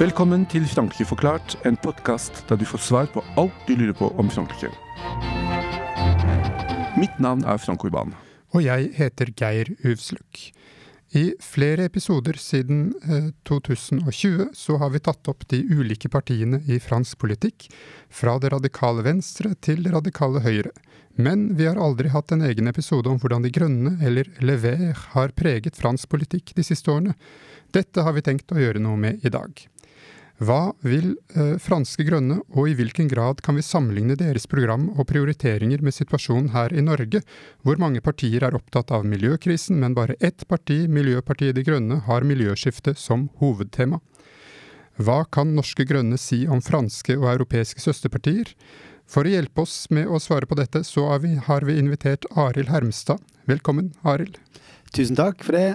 Velkommen til Frankrike forklart, en podkast der du får svar på alt du lurer på om Frankrike. Mitt navn er Frank Urban. Og jeg heter Geir Uvsluk. I flere episoder siden eh, 2020 så har vi tatt opp de ulike partiene i fransk politikk, fra det radikale venstre til det radikale høyre. Men vi har aldri hatt en egen episode om hvordan De grønne, eller Lever, har preget fransk politikk de siste årene. Dette har vi tenkt å gjøre noe med i dag. Hva vil eh, Franske Grønne, og i hvilken grad kan vi sammenligne deres program og prioriteringer med situasjonen her i Norge, hvor mange partier er opptatt av miljøkrisen, men bare ett parti, Miljøpartiet De Grønne, har miljøskifte som hovedtema? Hva kan Norske Grønne si om franske og europeiske søsterpartier? For å hjelpe oss med å svare på dette, så har vi, har vi invitert Arild Hermstad. Velkommen, Arild. Tusen takk for det.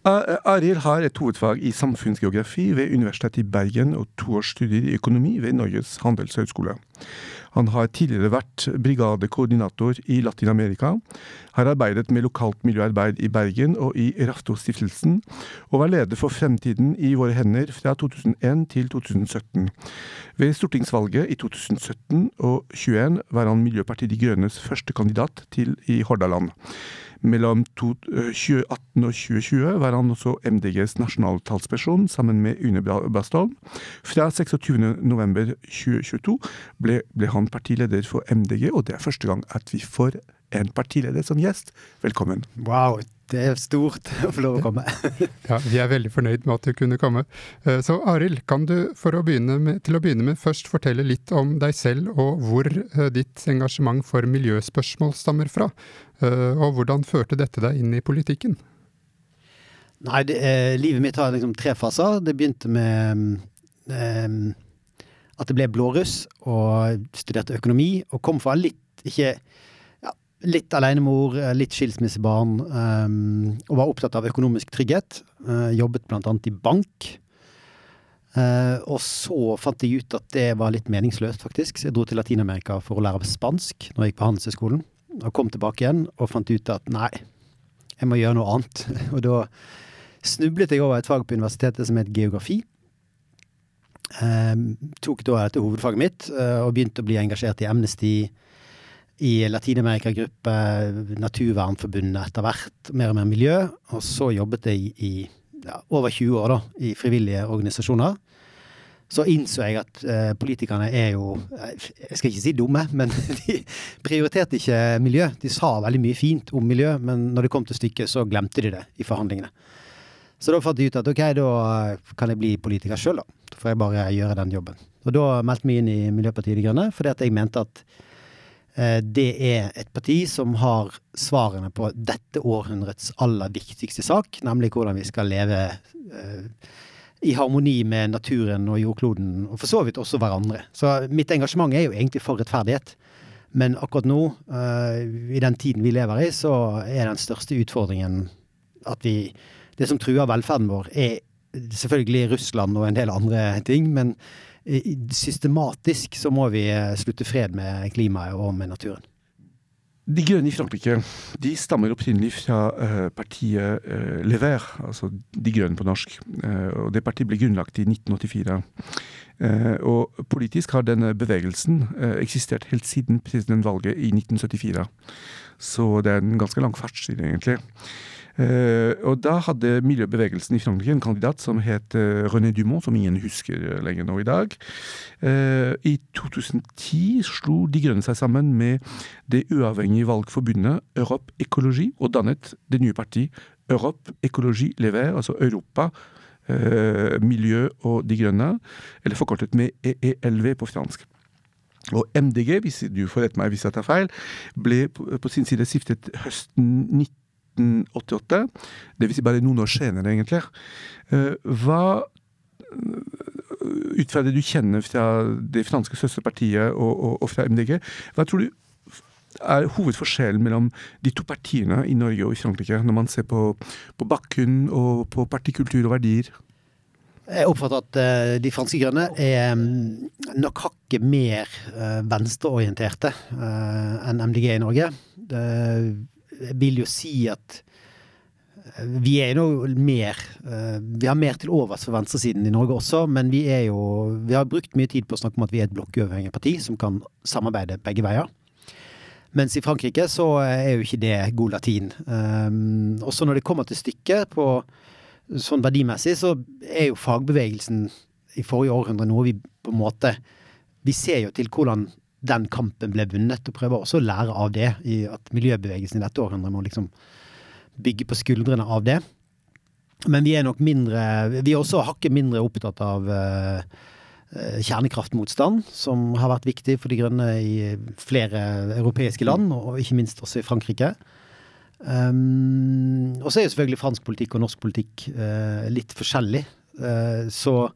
Arild har et hovedfag i samfunnsgeografi ved Universitetet i Bergen og to års studier i økonomi ved Norges handelshøyskole. Han har tidligere vært brigadekoordinator i Latin-Amerika, har arbeidet med lokalt miljøarbeid i Bergen og i Raftostiftelsen, og var leder for Fremtiden i våre hender fra 2001 til 2017. Ved stortingsvalget i 2017 og 2021 var han Miljøpartiet De Grønnes første kandidat til i Hordaland. Mellom 2018 og 2020 var han også MDGs nasjonaltalsperson sammen med Une Bastholm. Fra 26.11.2022 ble, ble han partileder for MDG, og det er første gang at vi får en partileder som gjest. Velkommen. Wow, det er stort å få lov å komme. ja, Vi er veldig fornøyd med at du kunne komme. Så Arild, kan du for å med, til å begynne med først fortelle litt om deg selv, og hvor ditt engasjement for miljøspørsmål stammer fra? Og hvordan førte dette deg inn i politikken? Nei, det, eh, livet mitt har liksom tre faser. Det begynte med eh, at det ble blåruss, og studerte økonomi, og kom fra litt ikke litt alenemor, eh, litt skilsmissebarn, um, og var opptatt av økonomisk trygghet. Uh, jobbet annet i bank. Uh, og så fant jeg ut at det var litt meningsløst, faktisk. Så jeg dro til Latin-Amerika for å lære spansk når jeg gikk på Handelshøyskolen. Og kom tilbake igjen og fant ut at nei, jeg må gjøre noe annet. og da snublet jeg over et fag på universitetet som het geografi. Um, tok da dette hovedfaget mitt uh, og begynte å bli engasjert i Amnesty i Latin-Amerika-gruppe, Naturvernforbundet etter hvert, mer og mer miljø. Og så jobbet jeg i ja, over 20 år da, i frivillige organisasjoner. Så innså jeg at eh, politikerne er jo Jeg skal ikke si dumme, men de prioriterte ikke miljø. De sa veldig mye fint om miljø, men når det kom til stykket, så glemte de det i forhandlingene. Så da fant jeg ut at ok, da kan jeg bli politiker sjøl, da. Da får jeg bare gjøre den jobben. Og da meldte jeg meg inn i Miljøpartiet De Grønne, fordi at jeg mente at Eh, det er et parti som har svarene på dette århundrets aller viktigste sak, nemlig hvordan vi skal leve eh, i harmoni med naturen og jordkloden, og for så vidt også hverandre. Så mitt engasjement er jo egentlig for rettferdighet. Men akkurat nå, eh, i den tiden vi lever i, så er den største utfordringen at vi Det som truer velferden vår, er selvfølgelig Russland og en del andre ting, men systematisk så må vi eh, slutte fred med klimaet og med naturen. De Grønne i Frankrike de stammer opprinnelig fra uh, partiet uh, Lever, altså De Grønne på norsk. Og Det partiet ble grunnlagt i 1984. og Politisk har denne bevegelsen eksistert helt siden presidentvalget i 1974. Så det er en ganske lang fartstid, egentlig. Uh, og da hadde miljøbevegelsen i Frankrike en kandidat som het uh, René Dumont, som ingen husker lenger nå i dag. I 2010 slo De Grønne seg sammen med det uavhengige valgforbundet Europe Ecologi, og dannet det nye partiet Europe Ecologi Lever, altså Europa. miljø og De Grønne, eller forkortet med EELV på fransk. Og MDG, hvis du får rette meg hvis jeg tar feil, ble på sin side stiftet høsten 19 1988. Dvs. Si bare noen år senere, egentlig. Eh, hva ut fra det du kjenner fra det franske søsterpartiet og, og, og, fra MDG, hva tror du er hovedforskjellen mellom de to partiene i Norge og i Frankrike, når man ser på, på bakgrunn og på partikultur og verdier? Jeg oppfatter at uh, de franske grønne er um, nok hakket mer venstreorienterte enn MDG i Norge. Jeg vil jo si at vi er jo mer Vi har mer til overs for venstresiden i Norge også, men vi er jo Vi har brukt mye tid på å snakke om at vi er et blokkuavhengig parti som kan samarbeide begge veier. Mens i Frankrike så er jo ikke det god latin. Også når det kommer til stykket på sånn verdimessig, så er jo fagbevegelsen i forrige århundre noe vi på en måte Vi ser jo til hvordan den kampen ble vunnet, og prøver også å lære av det. i At miljøbevegelsen i dette århundret må liksom bygge på skuldrene av det. Men vi er nok mindre Vi er også hakket mindre opptatt av uh, kjernekraftmotstand, som har vært viktig for De grønne i flere europeiske land, og ikke minst også i Frankrike. Um, og så er jo selvfølgelig fransk politikk og norsk politikk uh, litt forskjellig. Uh, så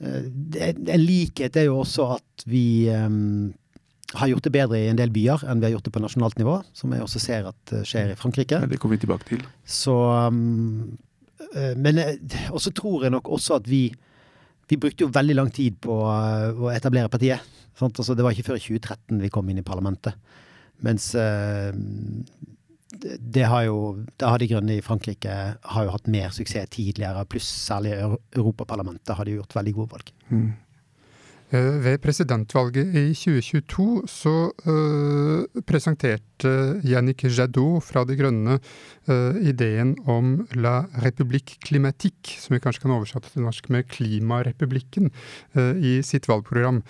en likhet er jo også at vi um, har gjort det bedre i en del byer enn vi har gjort det på nasjonalt nivå, som jeg også ser at skjer i Frankrike. Ja, det kommer vi tilbake til. Så um, Men også tror jeg nok også at vi vi brukte jo veldig lang tid på å etablere partiet. Altså, det var ikke før i 2013 vi kom inn i parlamentet. Mens det har jo det har De grønne i Frankrike har jo hatt mer suksess tidligere, pluss særlig Europaparlamentet har de gjort veldig gode valg. Mm. Eh, ved presidentvalget i 2022 så uh, presenterte Yannick Jadot fra De Grønne uh, ideen om La République Climatique, som vi kanskje kan oversette til norsk med Klimarepublikken, uh, i sitt valgprogram.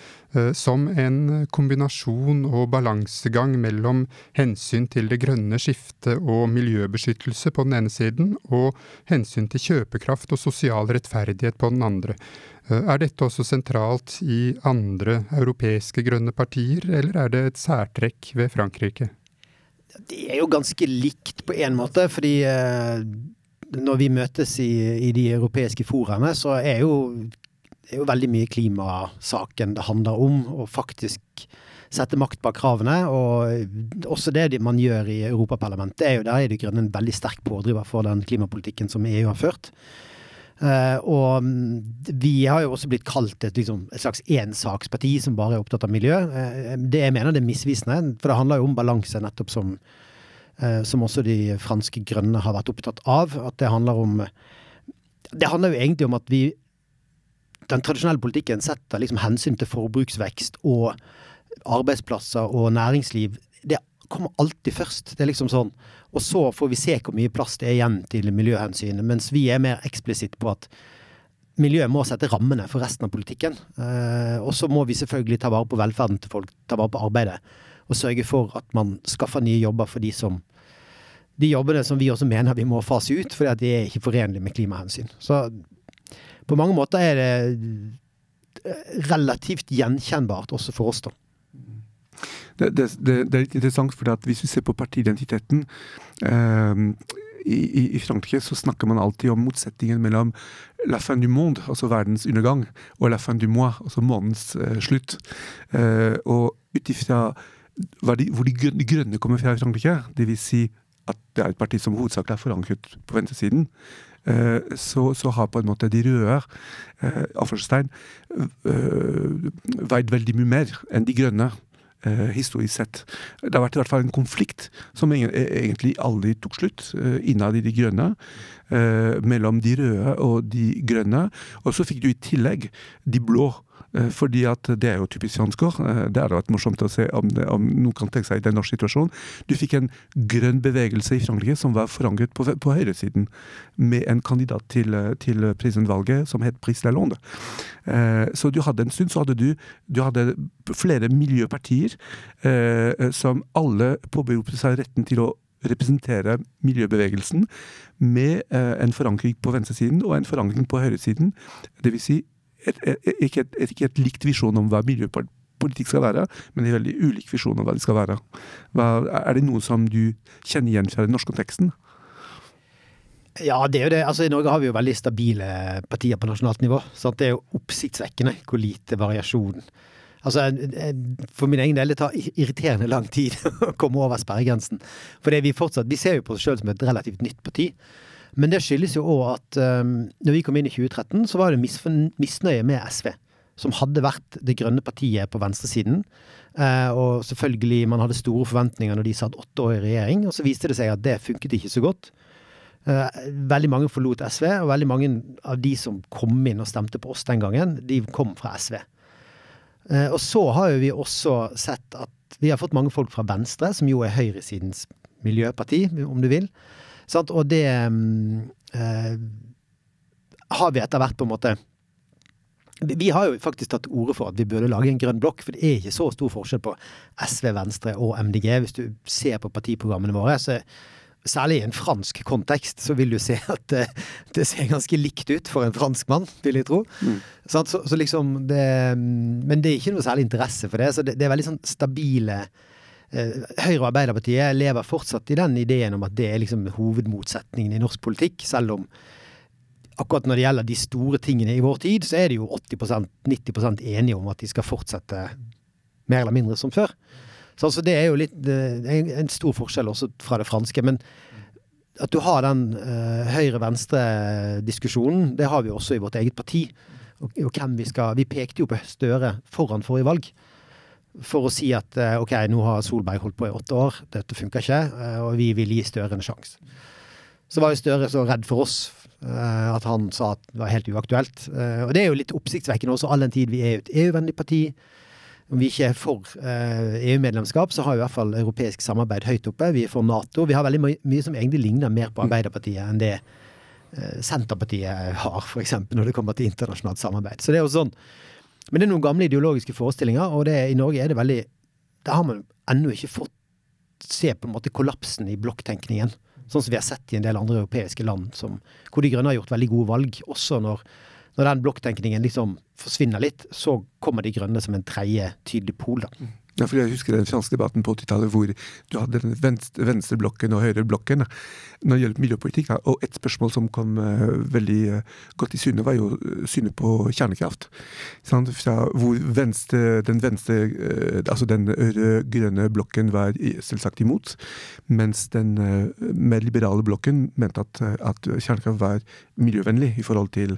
Som en kombinasjon og balansegang mellom hensyn til det grønne skiftet og miljøbeskyttelse på den ene siden, og hensyn til kjøpekraft og sosial rettferdighet på den andre. Eh, er dette også sentralt i andre europeiske grønne partier, eller er det et særtrekk ved Frankrike? Det er jo ganske likt på én måte, fordi eh, når vi møtes i, i de europeiske foraene, så er jo, er jo veldig mye klimasaken det handler om. og faktisk sette makt bak kravene. Og også det man gjør i Europaparlamentet, er jo der er De Grønne en veldig sterk pådriver for den klimapolitikken som EU har ført. Uh, og mm, vi har jo også blitt kalt et, liksom, et slags ensaksparti som bare er opptatt av miljø. Uh, det jeg mener det er misvisende, for det handler jo om balanse, nettopp som, uh, som også de franske grønne har vært opptatt av. At det handler om Det handler jo egentlig om at vi Den tradisjonelle politikken setter liksom hensyn til forbruksvekst og arbeidsplasser og næringsliv. Det kommer alltid først. Det er liksom sånn og så får vi se hvor mye plass det er igjen til miljøhensyn. Mens vi er mer eksplisitt på at miljøet må sette rammene for resten av politikken. Eh, og så må vi selvfølgelig ta vare på velferden til folk, ta vare på arbeidet. Og sørge for at man skaffer nye jobber for de som de jobbene som vi også mener vi må fase ut, fordi at de er ikke forenlige med klimahensyn. Så på mange måter er det relativt gjenkjennbart også for oss, da det, det, det, er litt interessant, for hvis vi ser på partiidentiteten eh, i, i, Frankrike så snakker man alltid om motsetningen mellom la fin du monde, altså verdens undergang, og la fin du mois, altså månedens eh, slutt. Eh, og ut ifra hvor de, grønne kommer fra i Frankrike, dvs. Si at det er et parti som hovedsakelig er forankret på venstresiden, eh, så, så, har på en måte de røde eh, eh, veid veldig mye mer enn de grønne historisk sett. Det har vært i hvert fall en konflikt som e-, egentlig aldri tok slutt eh, innad i De grønne. Eh, mellom de røde og de grønne. Og så fikk du i tillegg de blå Eh, fordi at det er jo typisk sjanskår. Eh, det hadde vært morsomt å se om, det, om, noen kan tenke seg i den norske situasjonen. Du fikk en grønn bevegelse i Frankrike som var forankret på, på høyresiden, med en kandidat til, til presidentvalget som het Pris Lalonde. Eh, så du hadde en stund så hadde du, du hadde flere miljøpartier eh, som alle påberopte seg retten til å representere miljøbevegelsen med eh, en forankring på venstresiden og en forankring på høyresiden. Dvs. Si et, ikke, et, ikke et likt visjon om hva miljøpolitikk skal være, men en veldig ulik visjon om hva det skal være. Hva, er det noe som du kjenner igjen fra den norske konteksten? Ja, det er jo det. Altså, I Norge har vi jo veldig stabile partier på nasjonalt nivå. Så det er jo oppsiktsvekkende hvor lite variasjon. Altså, For min egen del det tar irriterende lang tid å komme over sperregrensen. For vi fortsatt, vi ser jo på oss sjøl som et relativt nytt parti. Men det skyldes jo òg at um, når vi kom inn i 2013, så var det misnøye med SV. Som hadde vært det grønne partiet på venstresiden. Uh, og selvfølgelig, man hadde store forventninger når de satt åtte år i regjering. Og så viste det seg at det funket ikke så godt. Uh, veldig mange forlot SV, og veldig mange av de som kom inn og stemte på oss den gangen, de kom fra SV. Uh, og så har jo vi også sett at vi har fått mange folk fra Venstre, som jo er høyresidens miljøparti, om du vil. Sant? Og det eh, har vi etter hvert på en måte vi har jo faktisk tatt til orde for at vi burde lage en grønn blokk, for det er ikke så stor forskjell på SV, Venstre og MDG. Hvis du ser på partiprogrammene våre, så særlig i en fransk kontekst, så vil du se at det, det ser ganske likt ut for en franskmann, vil jeg tro. Mm. Så, så, liksom det, Men det er ikke noe særlig interesse for det. Så det, det er veldig sånn stabile Høyre og Arbeiderpartiet lever fortsatt i den ideen om at det er liksom hovedmotsetningen i norsk politikk, selv om akkurat når det gjelder de store tingene i vår tid, så er det jo 80-90% enige om at de skal fortsette mer eller mindre som før. Så altså det er jo litt er en stor forskjell også fra det franske. Men at du har den uh, høyre-venstre-diskusjonen, det har vi også i vårt eget parti. Og, og hvem vi skal Vi pekte jo på Støre foran forrige valg for å si at eh, ok, nå har Solberg holdt på i åtte år, dette funker ikke, eh, og vi vil gi Støre en sjanse. Så var jo Støre så redd for oss eh, at han sa at det var helt uaktuelt. Og det er jo litt oppsiktsvekkende også, all den tid vi er et EU-vennlig parti. Om vi ikke er for EU-medlemskap, så har vi i hvert fall europeisk samarbeid høyt oppe. Vi er for Nato. Vi har veldig mye, som egentlig ligner mer på Arbeiderpartiet enn det Senterpartiet har, f.eks. når det kommer til internasjonalt samarbeid. Så det er jo sånn men det er noen gamle ideologiske forestillinger, og det, i Norge er det veldig Der har man ennå ikke fått se på en måte kollapsen i blokktenkningen. Sånn som vi har sett i en del andre europeiske land, som, hvor De Grønne har gjort veldig gode valg. Også når, når den blokktenkningen liksom forsvinner litt, så kommer De Grønne som en tredje tydelig pol. da. Ja, for Jeg husker den franske debatten på 80-tallet hvor du hadde den venstre, venstreblokken og høyreblokken når det gjelder miljøpolitikk. Og et spørsmål som kom uh, veldig uh, godt i syne, var jo uh, synet på kjernekraft. Fra hvor venstre, den venstre, altså den grønne blokken var selvsagt imot, mens den mer liberale blokken mente at, at kjernekraft var miljøvennlig i forhold til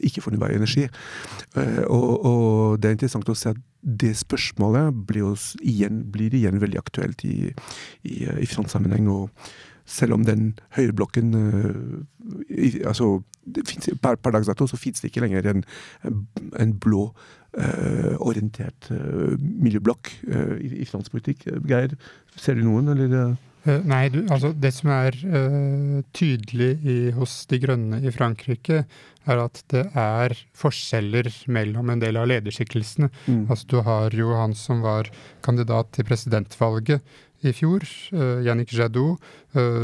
ikke-fornybar energi. Og, og det er interessant å se at det spørsmålet blir, igjen, blir igjen veldig aktuelt i, i, i frontsammenheng. og selv om den høyreblokken uh, altså, finnes, per, per dags dato så fins det ikke lenger en, en blå uh, orientert uh, miljøblokk i, i finanspolitikk. Geir, ser du noen, eller? Uh, nei, du, altså det som er uh, tydelig i, hos De Grønne i Frankrike, er at det er forskjeller mellom en del av lederskikkelsene. Mm. Altså Du har jo han som var kandidat til presidentvalget i fjor, uh, Yannick Jadot,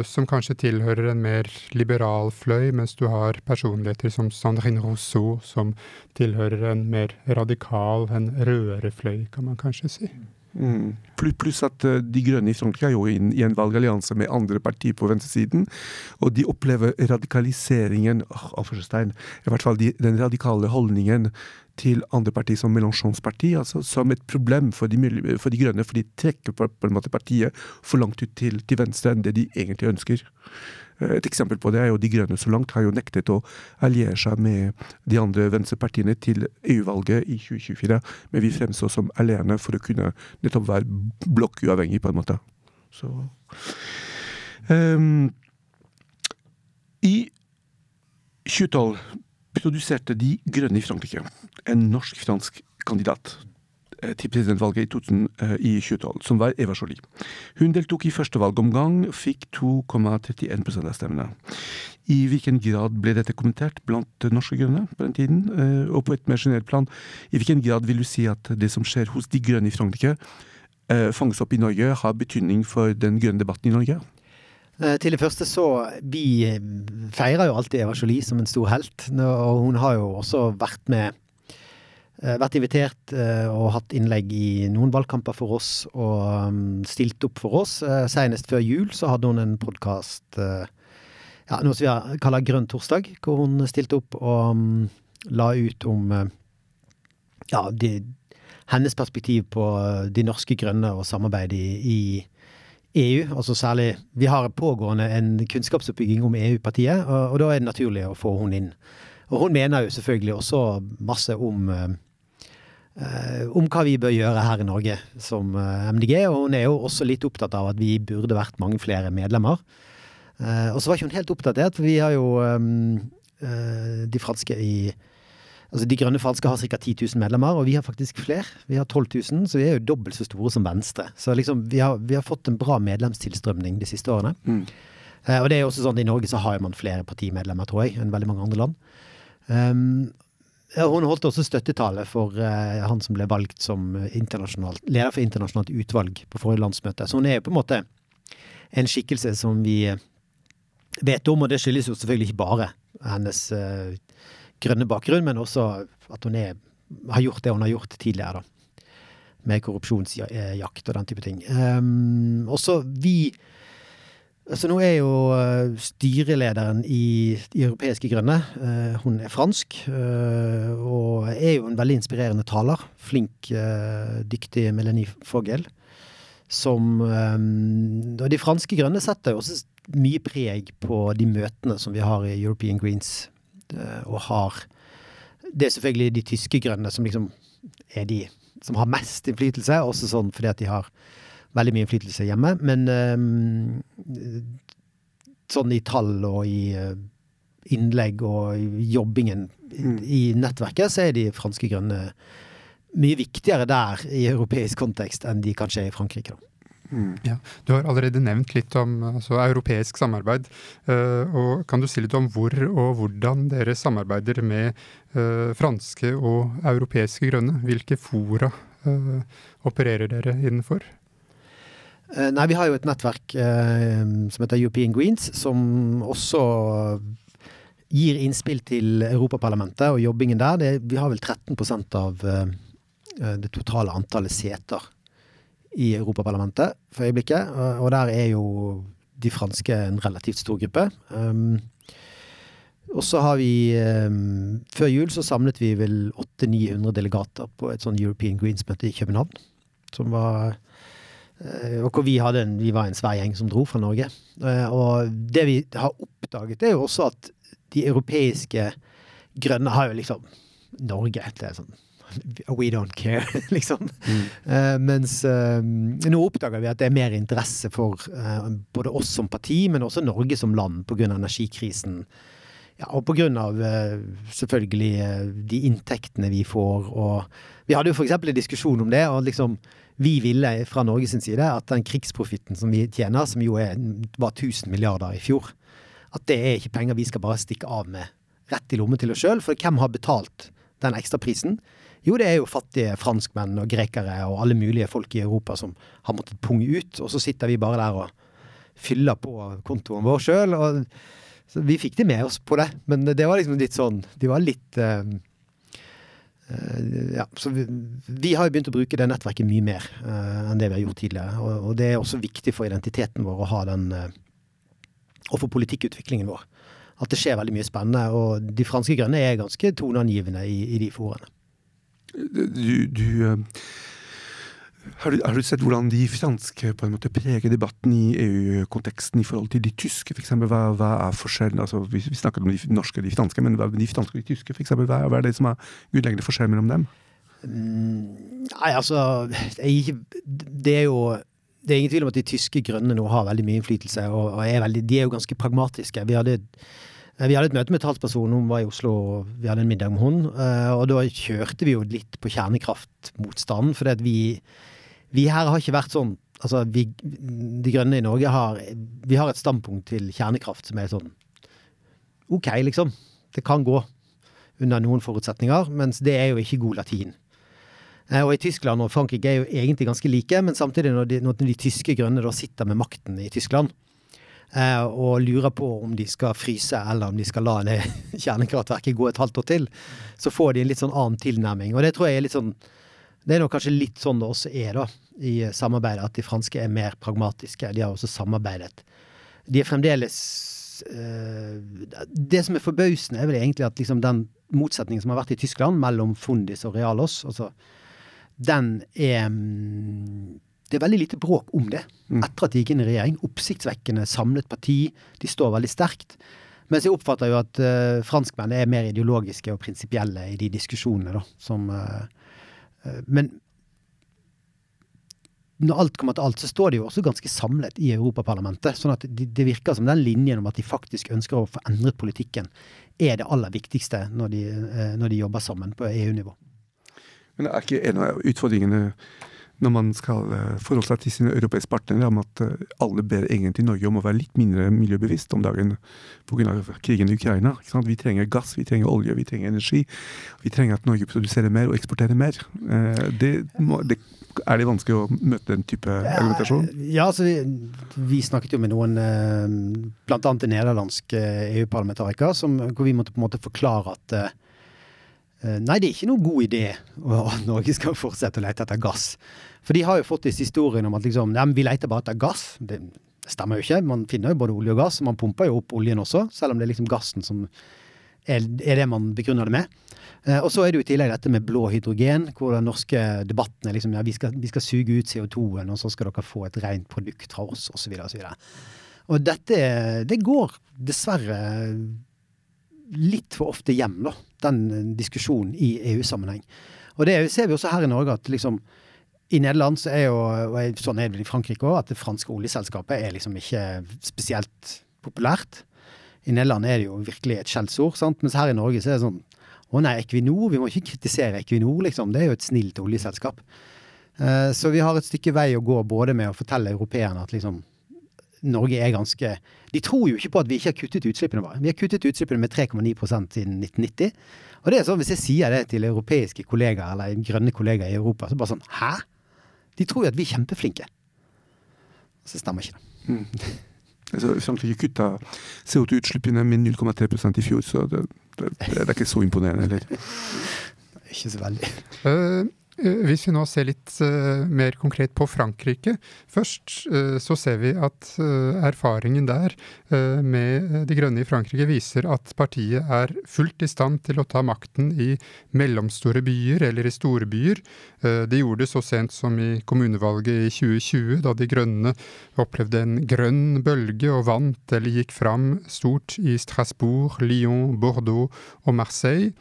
som kanskje tilhører en mer liberal fløy, mens du har personligheter som Sandrine Rousseau, som tilhører en mer radikal, en rødere fløy, kan man kanskje si. Mm. Pluss at eh, De Grønne i Frankrike er jo inn i en valgallianse med andre partier på venstresiden. Og de opplever radikaliseringen av Stein, i hvert fall de, den radikale holdningen til andre partier som Mélenchons parti, altså som et problem for de, for de grønne, for de trekker på, på, en måte partiet for langt ut til, til venstre enn det de egentlig ønsker. Eh, et eksempel på det er jo De Grønne så langt har jo nektet å alliere seg med de andre venstrepartiene til EU-valget i 2024, men vi fremstår som alene for å kunne nettopp være blokkuavhengig, på en måte. Så um, I 2012 produserte De Grønne i Frankrike en norsk-fransk kandidat til presidentvalget i 2012, som var Eva Jolie. Hun deltok i første valgomgang, fikk 2,31% av stemmene. I hvilken grad ble dette kommentert blant norske grønne på den tiden? Eh, og på et mer generelt plan, i hvilken grad vil du si at det som skjer hos de grønne i Frankrike, eh, fanges opp i Norge, har betydning for den grønne debatten i Norge? Til det første så Vi feirer jo alltid Eva Jolie som en stor helt. Og hun har jo også vært med Eh, vært invitert eh, og hatt innlegg i noen valgkamper for oss og um, stilt opp for oss. Eh, senest før jul så hadde hun en podkast, ja, noe som vi kaller Grønn torsdag, hvor hun stilte opp og um, la ut om ja, de, hennes perspektiv på de norske grønne og samarbeidet i, i, EU, altså særlig Vi har pågående en kunnskapsoppbygging om EU-partiet, og, og, da er det naturlig å få hun inn. Og hun mener jo selvfølgelig også masse om om hva vi bør gjøre her i Norge som uh, MDG, og hun er jo også litt opptatt av at vi burde vært mange flere medlemmer. Uh, og så var ikke hun helt oppdatert, for vi har jo de franske i Altså De grønne franske har ca. 10 000 medlemmer, og vi har faktisk flere. Vi har 12 000, så vi er jo dobbelt så store som Venstre. Så liksom, vi har, vi har fått en bra medlemstilstrømning de siste årene. Mm. Eh, og det er jo også sånn at I Norge så har man flere partimedlemmer, tror jeg, enn veldig mange andre land. Um, hun holdt også støttetale for uh, han som ble valgt som leder for internasjonalt utvalg på forrige landsmøte. Så hun er jo på en måte en skikkelse som vi vet om, og det skyldes jo selvfølgelig ikke bare hennes uh, grønne bakgrunn, men også at hun er, har gjort det hun har gjort tidligere, da. Med korrupsjonsjakt og den type ting. Um, også vi Altså Nå er jo uh, styrelederen i De europeiske grønne. Uh, hun er fransk, uh, og er jo en veldig inspirerende taler. Flink, dyktig Melanie Fogel. Som Og de franske grønne setter jo også mye preg på de møtene som vi har i European Greens Eh, og har Det er selvfølgelig de tyske grønne som liksom er de som har mest innflytelse, også sånn fordi at de har veldig mye innflytelse hjemme. Men um, sånn i tall og i uh, innlegg og i jobbingen mm. i nettverket, så er de franske grønne mye viktigere der i europeisk kontekst enn de kanskje er i Frankrike. da. Mm. Ja, du har allerede nevnt litt om altså, europeisk samarbeid. Uh, og Kan du si litt om hvor og hvordan dere samarbeider med uh, franske og europeiske grønne? Hvilke fora uh, opererer dere innenfor? Nei, Vi har jo et nettverk som heter European Greens, som også gir innspill til Europaparlamentet og jobbingen der. Det, vi har vel 13% av det totale antallet seter i Europaparlamentet for øyeblikket. Og der er jo de franske en relativt stor gruppe. Um, og så har vi um, Før jul så samlet vi vel 800-900 delegater på et sånn European Greens-møte i København. Som var Og hvor vi, hadde en, vi var en svær gjeng som dro fra Norge. Uh, og det vi har oppdaget, er jo også at de europeiske grønne har jo liksom Norge. Det er sånn We don't care, liksom. Mm. Uh, mens nå oppdager vi at det er mer interesse for både oss som parti, men også Norge som land pga. energikrisen. Ja, og pga. Uh, selvfølgelig de inntektene vi får. Og vi hadde jo f.eks. en diskusjon om det. og liksom vi ville fra Norges side at den krigsprofitten som vi tjener, som jo er, var 1000 milliarder i fjor, at det er ikke penger vi skal bare stikke av med rett i lommen til oss sjøl. For hvem har betalt den ekstraprisen? Jo, det er jo fattige franskmenn og grekere og alle mulige folk i Europa som har måttet punge ut, og så sitter vi bare der og fyller på kontoen vår sjøl. Så vi fikk det med oss på det, men det var liksom litt sånn De var litt uh, Ja, så vi, vi, har jo begynt å bruke det nettverket mye mer uh, enn det vi har gjort tidligere. Og, og, det er også viktig for identiteten vår å ha den Og for politikkutviklingen vår. At det skjer veldig mye spennende. Og de franske grønne er ganske toneangivende i, i de foraene. Du, du eh, har, du, har, du, sett hvordan de franske på en måte preger debatten i EU-konteksten i forhold til de tyske, f.eks.? Hva, hva er forskjellen? Altså, vi, vi, snakker om de norske og de franske, men hva, de franske og de tyske, f.eks. Hva, hva er det som er grunnleggende forskjell mellom dem? Mm, nei, altså Det er jo det er ingen tvil om at de tyske grønne nå har veldig mye innflytelse, og, er veldig, de er jo ganske pragmatiske. Vi hadde vi hadde et møte med talspersonen, hun var i Oslo, og vi hadde en middag med hun. Eh, og da kjørte vi jo litt på kjernekraftmotstanden, for vi, vi her har ikke vært sånn Altså, vi, De Grønne i Norge har Vi har et standpunkt til kjernekraft som er sånn OK, liksom. Det kan gå under noen forutsetninger, mens det er jo ikke god latin. Eh, og i Tyskland og Frankrike er jo egentlig ganske like, men samtidig når de, når de tyske grønne da sitter med makten i Tyskland, Eh, og lurer på om de skal fryse eller om de skal la det kjernekraftverket gå et halvt år til, så får de en litt sånn annen tilnærming. Og det tror jeg er litt sånn Det er nok kanskje litt sånn det også er, da, i samarbeidet, at de franske er mer pragmatiske. De har også samarbeidet. De er fremdeles uh, Det som er forbausende, er vel egentlig at liksom den motsetningen som har vært i Tyskland mellom Fundis og Realos, altså den er um, det er veldig lite bråk om det Mm. etter at de gikk inn i regjering. Oppsiktsvekkende samlet parti. De står veldig sterkt. Mens jeg oppfatter jo at uh, franskmenn er mer ideologiske og prinsipielle i de diskusjonene, da. Som, uh, uh, men når alt kommer til alt, så står de jo også ganske samlet i Europaparlamentet. Sånn at det de virker som den linjen om at de faktisk ønsker å få endret politikken, er det aller viktigste når de, eh, når de jobber sammen på EU-nivå. Men det er ikke en av utfordringene når man skal eh, forholde seg til sine europeiske partnere, om at eh, alle ber egentlig Norge om å være litt mindre miljøbevisst om dagen pga. krigen i Ukraina. Vi trenger gass, vi trenger olje, vi trenger energi. Vi trenger at Norge produserer mer og eksporterer mer. Eh, Det, det er det vanskelig å møte den type argumentasjon? Ja, altså vi, vi snakket jo med noen, bl.a. en nederlandsk EU-parlamentariker, hvor vi måtte på en måte forklare at Nei, det er ikke noen god idé at Norge skal fortsette å lete etter gass. For de har jo fått disse historiene om at liksom, ja, vi leter bare etter gass. Det, stemmer jo ikke. Man finner jo både olje og gass, og man pumper jo opp oljen også, selv om det er liksom gassen som er det man begrunner det med. Eh, og så er det jo i tillegg dette med blå hydrogen, hvor den norske debatten er liksom ja, vi skal, vi skal suge ut CO2-en, og så skal dere få et rent produkt fra oss, osv. osv. Og dette det går dessverre litt for ofte hjem, da, den diskusjonen i EU-sammenheng. Og det ser vi også her i Norge, at liksom i Nederland så er jo, og sånn er det i Frankrike òg, at det franske oljeselskapet er liksom ikke spesielt populært. I Nederland er det jo virkelig et skjellsord, mens her i Norge så er det sånn Å nei, Equinor, vi må ikke kritisere Equinor, liksom. Det er jo et snilt oljeselskap. Eh, Så vi har et stykke vei å gå både med å fortelle europeerne at liksom Norge er ganske De tror jo ikke på at vi ikke har kuttet utslippene våre. Vi har kuttet utslippene med 3,9% siden 1990. Og det er sånn, hvis jeg sier det til europeiske kollegaer eller grønne kollegaer i Europa, så bare sånn Hæ? De tror jo at vi er kjempeflinke. Så stemmer ikke det. Altså, Frankrike kutta CO2-utslippene med 0,3% i fjor, så det, det, det er ikke så imponerende heller. Ikke så veldig. Eh, Hvis vi nå ser litt eh, mer konkret på Frankrike først, eh, så ser vi at erfaringen der med De grønne i Frankrike viser at partiet er fullt i stand til å ta makten i mellomstore byer eller i store byer. Eh, De gjorde det så sent som i kommunevalget i 2020, da De grønne opplevde en grønn bølge og vant eller gikk fram stort i Strasbourg, Lyon, Bordeaux og Marseille.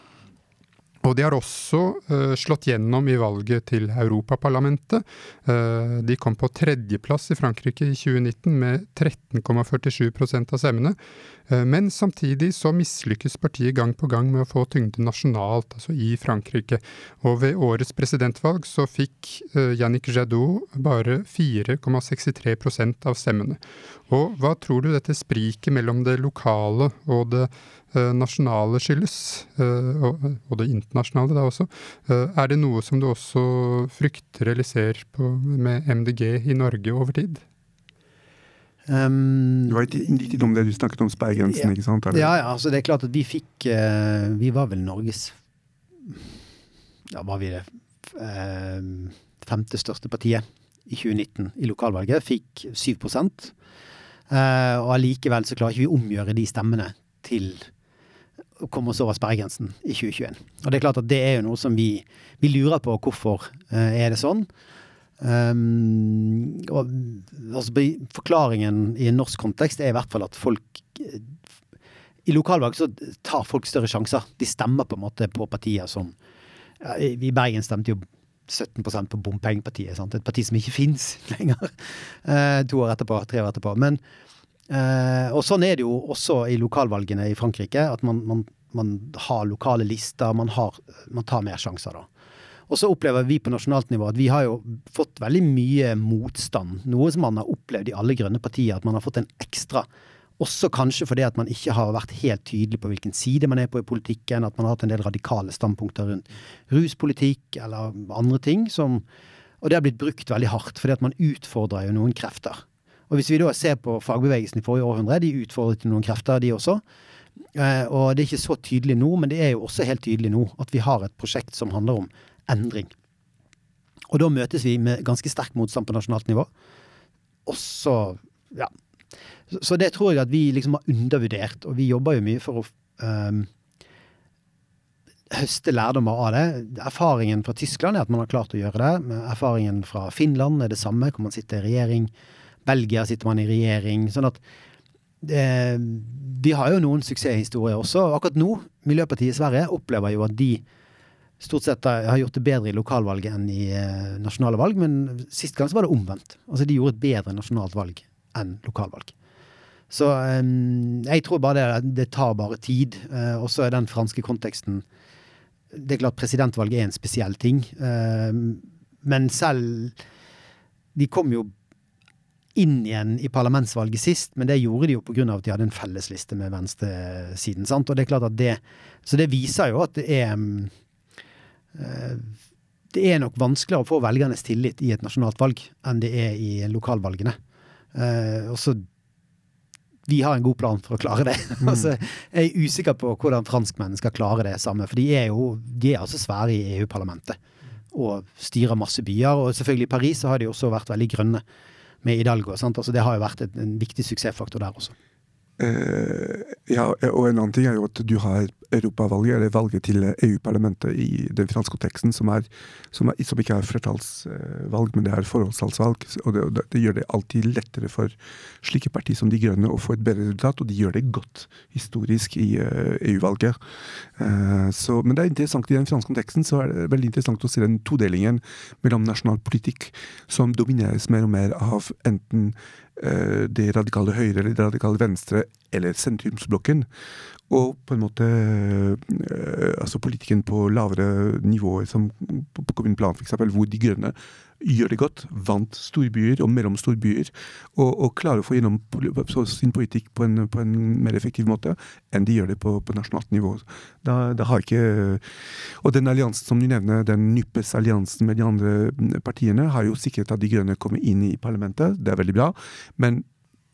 Og de har også uh, slått gjennom i valget til Europaparlamentet. Uh, de kom på tredjeplass i Frankrike i 2019 med 13,47% av stemmene. Uh, men samtidig så mislykkes partiet gang på gang med å få tyngde nasjonalt, altså i Frankrike. Og ved årets presidentvalg så fikk Yannick Jadot bare 4,63% av stemmene. Og hva tror du dette spriket mellom det lokale og det nasjonale skyldes, eh, og, det internasjonale da også? Eh, er det noe som du også frykter eller ser på med MDG i Norge over tid? Um, Du var litt litt innom det du snakket om sperregrensen, Ja. ikke sant? Eller? Ja, ja, altså det er klart at vi fikk eh, Vi var vel Norges Ja, var vi det eh, femte største partiet i 2019 i lokalvalget. Fikk 7 eh, Og allikevel så klarer ikke vi å omgjøre de stemmene til komme oss over sperregrensen i 2021. Og det er klart at det er jo noe som vi, vi lurer på hvorfor eh, er det sånn. Um, og altså, forklaringen i en norsk kontekst er i hvert fall at folk eh, I lokalvalg så tar folk større sjanser. De stemmer på en måte på partier som ja, I Bergen stemte jo 17% på bompengepartiet. Sant? Et parti som ikke fins lenger. Uh, to år etterpå, tre år etterpå. Men, eh, og sånn er det jo også i lokalvalgene i Frankrike. At man, man, man har lokale lister. Man, har, man tar mer sjanser da. Og så opplever vi på nasjonalt nivå at vi har jo fått veldig mye motstand. Noe som man har opplevd i alle grønne partier, at man har fått en ekstra også kanskje fordi at man ikke har vært helt tydelig på hvilken side man er på i politikken, at man har hatt en del radikale standpunkter rundt ruspolitikk eller andre ting. Som, og det har blitt brukt veldig hardt, fordi at man utfordrer jo noen krefter. Og hvis vi da ser på fagbevegelsen i forrige århundre, de utfordret noen krefter, de også. Eh, og det er ikke så tydelig nå, men det er jo også helt tydelig nå at vi har et prosjekt som handler om endring. Og da møtes vi med ganske sterk motstand på nasjonalt nivå. Også, ja. Så, det tror jeg at vi liksom har undervurdert, og vi jobber jo mye for å um, høste lærdommer av det. Erfaringen fra Tyskland er at man har klart å gjøre det. Erfaringen fra Finland er det samme, hvor man sitter i regjering. Belgia sitter man i regjering. sånn at eh, Vi har jo noen suksesshistorier også. Akkurat nå, Miljøpartiet i Sverige opplever jo at de stort sett har gjort det bedre i lokalvalget enn i eh, nasjonale valg, men sist gang så var det omvendt. Altså de gjorde et bedre nasjonalt valg enn lokalvalg. Så eh, jeg tror bare det, det tar bare tid. Eh, og så er den franske konteksten Det er klart presidentvalget er en spesiell ting. Eh, men selv De kom jo inn igjen i parlamentsvalget sist, men det gjorde de jo pga. at de hadde en fellesliste med venstresiden. sant? Og det er klart at det, Så det viser jo at det er eh, det er nok vanskeligere å få velgernes tillit i et nasjonalt valg enn det er i lokalvalgene. Uh, og så Vi har en god plan for å klare det. Mm. altså, jeg er usikker på hvordan franskmennene skal klare det samme. For de er jo de er altså svære i EU-parlamentet og styrer masse byer. Og selvfølgelig i Paris så har de også vært veldig grønne med Hidalgo. Altså, det har jo vært en, en viktig suksessfaktor der også. Eh, ja, og en annen ting er jo at du har europavalget, eller valget til EU-parlamentet i den franske konteksten, som, er, som, er, som ikke er flertallsvalg, men det er forholdstalsvalg. Og det, det, gjør det alltid lettere for slike partier som De Grønne å få et bedre resultat, og de gjør det godt historisk i uh, EU-valget. Uh, men det er interessant i den franske konteksten så er det veldig interessant å se den todelingen mellom nasjonal politikk, som domineres mer og mer av enten Eh, det radikale høyre eller det radikale venstre eller sentrumsblokken. Og på en måte eh, altså politikken på lavere nivåer, som på kommuneplan f.eks., hvor De Grønne gjør det godt, vant storbyer og mellomstorbyer, og, og klarer å få gjennom sin politikk på en, på en, mer effektiv måte enn de gjør det på, på nasjonalt nivå. Da, da, har ikke Og den alliansen som du nevner, den Nyppes-alliansen med de andre partiene, har jo sikret at De Grønne kommer inn i parlamentet. Det er veldig bra. Men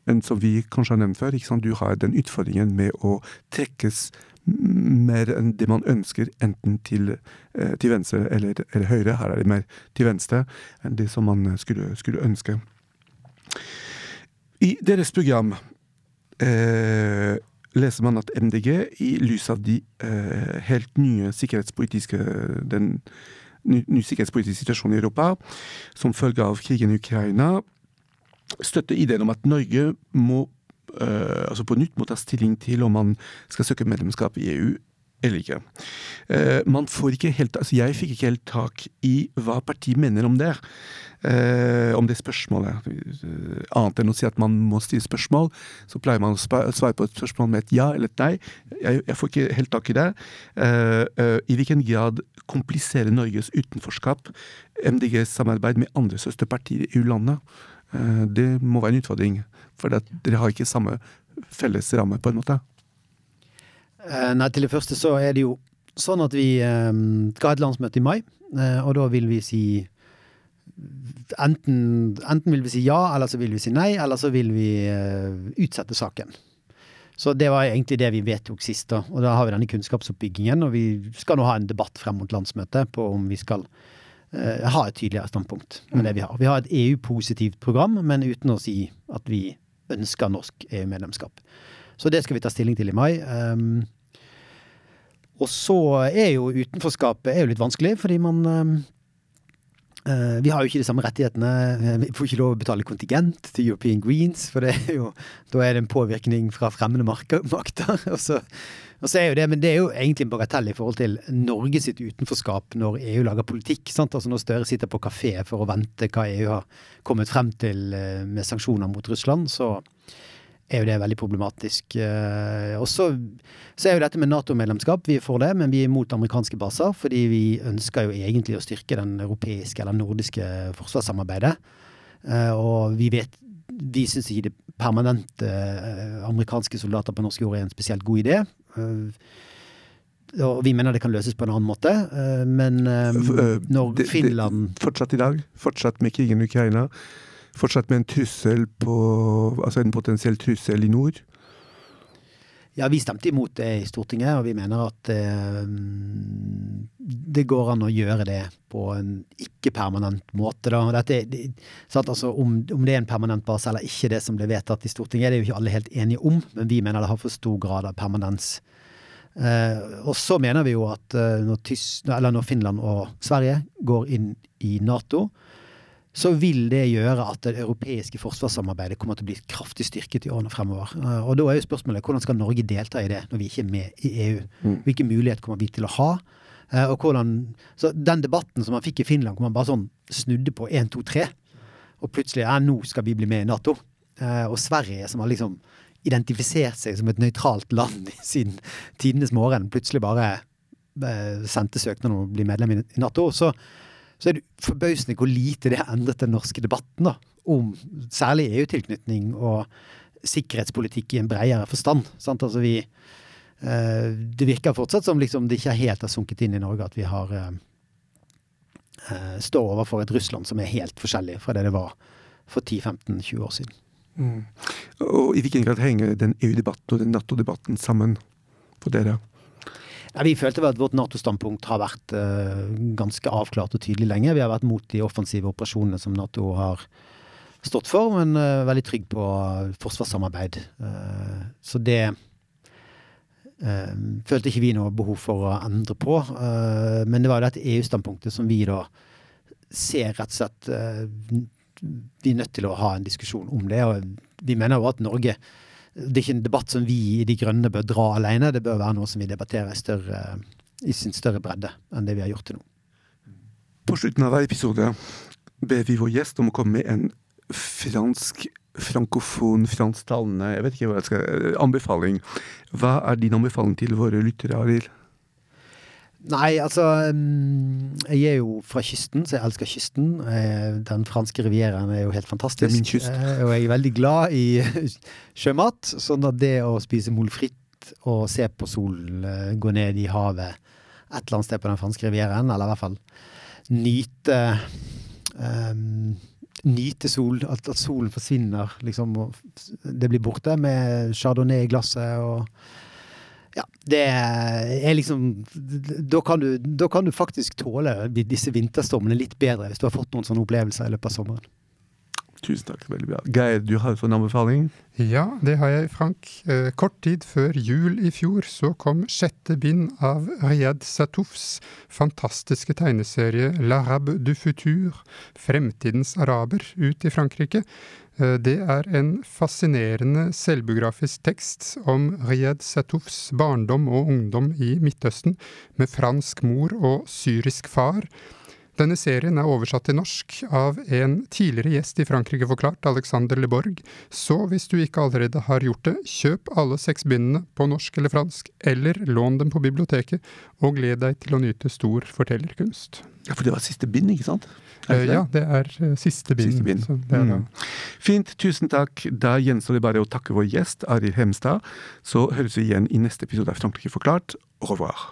men som vi kanskje har nevnt før, du har den utfordringen med å trekkes mer enn det man ønsker, enten til, eh, til venstre eller, eller, høyre. Her er det mer til venstre enn det som man skulle, skulle ønske. I deres program eh, leser man at MDG, i lys av de eh, helt nye sikkerhetspolitiske den ny, ny sikkerhetspolitiske situasjonen i Europa, som følge av krigen i Ukraina, støtter ideen om at Norge må uh, altså på nytt må ta stilling til om man skal søke medlemskap i EU eller ikke. Uh, man får ikke helt, altså Jeg fikk ikke helt tak i hva partiet mener om det. Uh, om det spørsmålet. annet enn å si at man må stille spørsmål, så pleier man å svare på et spørsmål med et ja eller et nei. Jeg, jeg får ikke helt tak i det. I hvilken grad kompliserer Norges utenforskap MDGs samarbeid med andre søsterpartier i EU-landet? Det må være en utfordring. For dere har ikke samme felles ramme, på en måte. Eh, nei, til det første så er det jo sånn at vi eh, skal ha et landsmøte i mai, eh, og da vil vi si Enten, enten vil vi si ja, eller så vil vi si nei, eller så vil vi utsette saken. Så det var egentlig det vi vedtok sist, da. Og da har vi denne kunnskapsoppbyggingen, og vi skal nå ha en debatt frem mot landsmøtet på om vi skal uh, har et tydeligere standpunkt med det vi har. Vi har et EU-positivt program, men uten å si at vi ønsker norsk EU-medlemskap. Så det skal vi ta stilling til i mai. Um, og så er jo utenforskapet er jo litt vanskelig, fordi man um, Vi har jo ikke de samme rettighetene. Vi får ikke lov å betale kontingent til European Greens, for det er jo, da er det en påvirkning fra fremmede makter. Og så og så er jo det, Men det er jo egentlig en bagatell i forhold til Norge sitt utenforskap når EU lager politikk. sant? Altså Når Støre sitter på kafé for å vente hva EU har kommet frem til eh, med sanksjoner mot Russland, så er jo det veldig problematisk. Eh, og så, så er jo dette med Nato-medlemskap. Vi er for det, men vi er imot amerikanske baser. Fordi vi ønsker jo egentlig å styrke den europeiske eller nordiske forsvarssamarbeidet. Eh, og vi vet vi syns ikke det permanente amerikanske soldater på norsk jord er en spesielt god idé. Og vi mener det kan løses på en annen måte, men når Finland Fortsatt i dag, fortsatt med krigen i Ukraina, fortsatt med en trussel på Altså en potensiell trussel i nord? Ja, vi stemte imot det i Stortinget, og vi mener at eh, det går an å gjøre det på en ikke-permanent måte. Dette, det, altså, om, om, det er en permanent base eller ikke, det som ble vedtatt i Stortinget, det er jo ikke alle helt enige om, men vi mener det har for stor grad av permanens. og så mener vi jo at når, Tys når Finland og Sverige går inn i Nato, så vil det gjøre at det europeiske forsvarssamarbeidet kommer til å bli kraftig styrket i årene fremover. Eh, og da er jo spørsmålet hvordan skal Norge delta i det når vi ikke er med i EU? Hvilke Hvilken mulighet kommer vi til å ha? Eh, og hvordan, så Den debatten som man fikk i Finland, hvor man bare sånn snudde på 1, 2, 3, og plutselig ja, nå skal vi bli med i Nato. Eh, og Sverige, som har liksom identifisert seg som et nøytralt land siden tidenes morgen, plutselig bare sendte søknad om å bli medlem i Nato. så så er det forbausende hvor lite det har endret den norske debatten da, om særlig EU-tilknytning og sikkerhetspolitikk i en bredere forstand. Sant? Altså vi, eh, det virker fortsatt som liksom det ikke helt har sunket inn i Norge at vi har eh, eh står overfor et Russland som er helt forskjellig fra det det var for 10-15-20 år siden. Mm. Og I hvilken grad henger den EU-debatten og den Nato-debatten sammen for dere? Ja, vi følte at vårt Nato-standpunkt har vært uh, ganske avklart og tydelig lenge. Vi har vært mot de offensive operasjonene som Nato har stått for, men uh, veldig trygg på forsvarssamarbeid. Uh, så det følte ikke vi noe behov for å endre på. men det var dette EU-standpunktet som vi da ser rett og slett Vi er nødt til å ha en diskusjon om det. og vi mener jo at Norge det er ikke en debatt som vi i De Grønne bør dra alene. Det bør være noe som vi debatterer i, større, i sin større bredde enn det vi har gjort til nå. På slutten av hver episode ber vi vår gjest om å komme med en fransk, frankofon, fransktalende jeg vet ikke hva jeg skal, anbefaling. Hva er din anbefaling til våre lyttere, Arild? Nei, altså mm, Jeg er jo fra kysten, så jeg elsker kysten. Eh, den franske rivieraen er jo helt fantastisk. Det er min kyst. Eh, og jeg er veldig glad i sjømat. Sånn at det å spise molfritt og se på solen eh, gå ned i havet et eller annet sted på den franske rivieraen, eller i hvert fall nyte um, Nyte sol, at, at, solen forsvinner, liksom, det blir borte med chardonnay i glasset og ja, det er liksom da kan, du, da kan du faktisk tåle disse vinterstormene litt bedre hvis du har fått noen sånne opplevelser i løpet av sommeren. Tusen takk. veldig bra. Geir, du har en anbefaling? Ja, det har jeg, Frank. Eh, kort tid før jul i fjor så kom sjette bind av Riyad Satoufs fantastiske tegneserie L'Arabe du futur, Fremtidens araber, ut i Frankrike. Eh, det er en fascinerende selvbiografisk tekst om Riyad Satoufs barndom og ungdom i Midtøsten, med fransk mor og syrisk far. Denne serien er oversatt til norsk av en tidligere gjest i Frankrike forklart, Alexander Leborg, så hvis du ikke allerede har gjort det, kjøp alle seks bindene på norsk eller fransk, eller lån dem på biblioteket, og gled deg til å nyte stor fortellerkunst. Ja, for det var siste bind, ikke sant? Det? ja, det er uh, siste bind. Siste bind. Mm. Fint, tusen takk. Da gjenstår det bare å takke vår gjest, Arild Hemstad. Så høres vi igjen i neste episode av Frankrike forklart. Au revoir.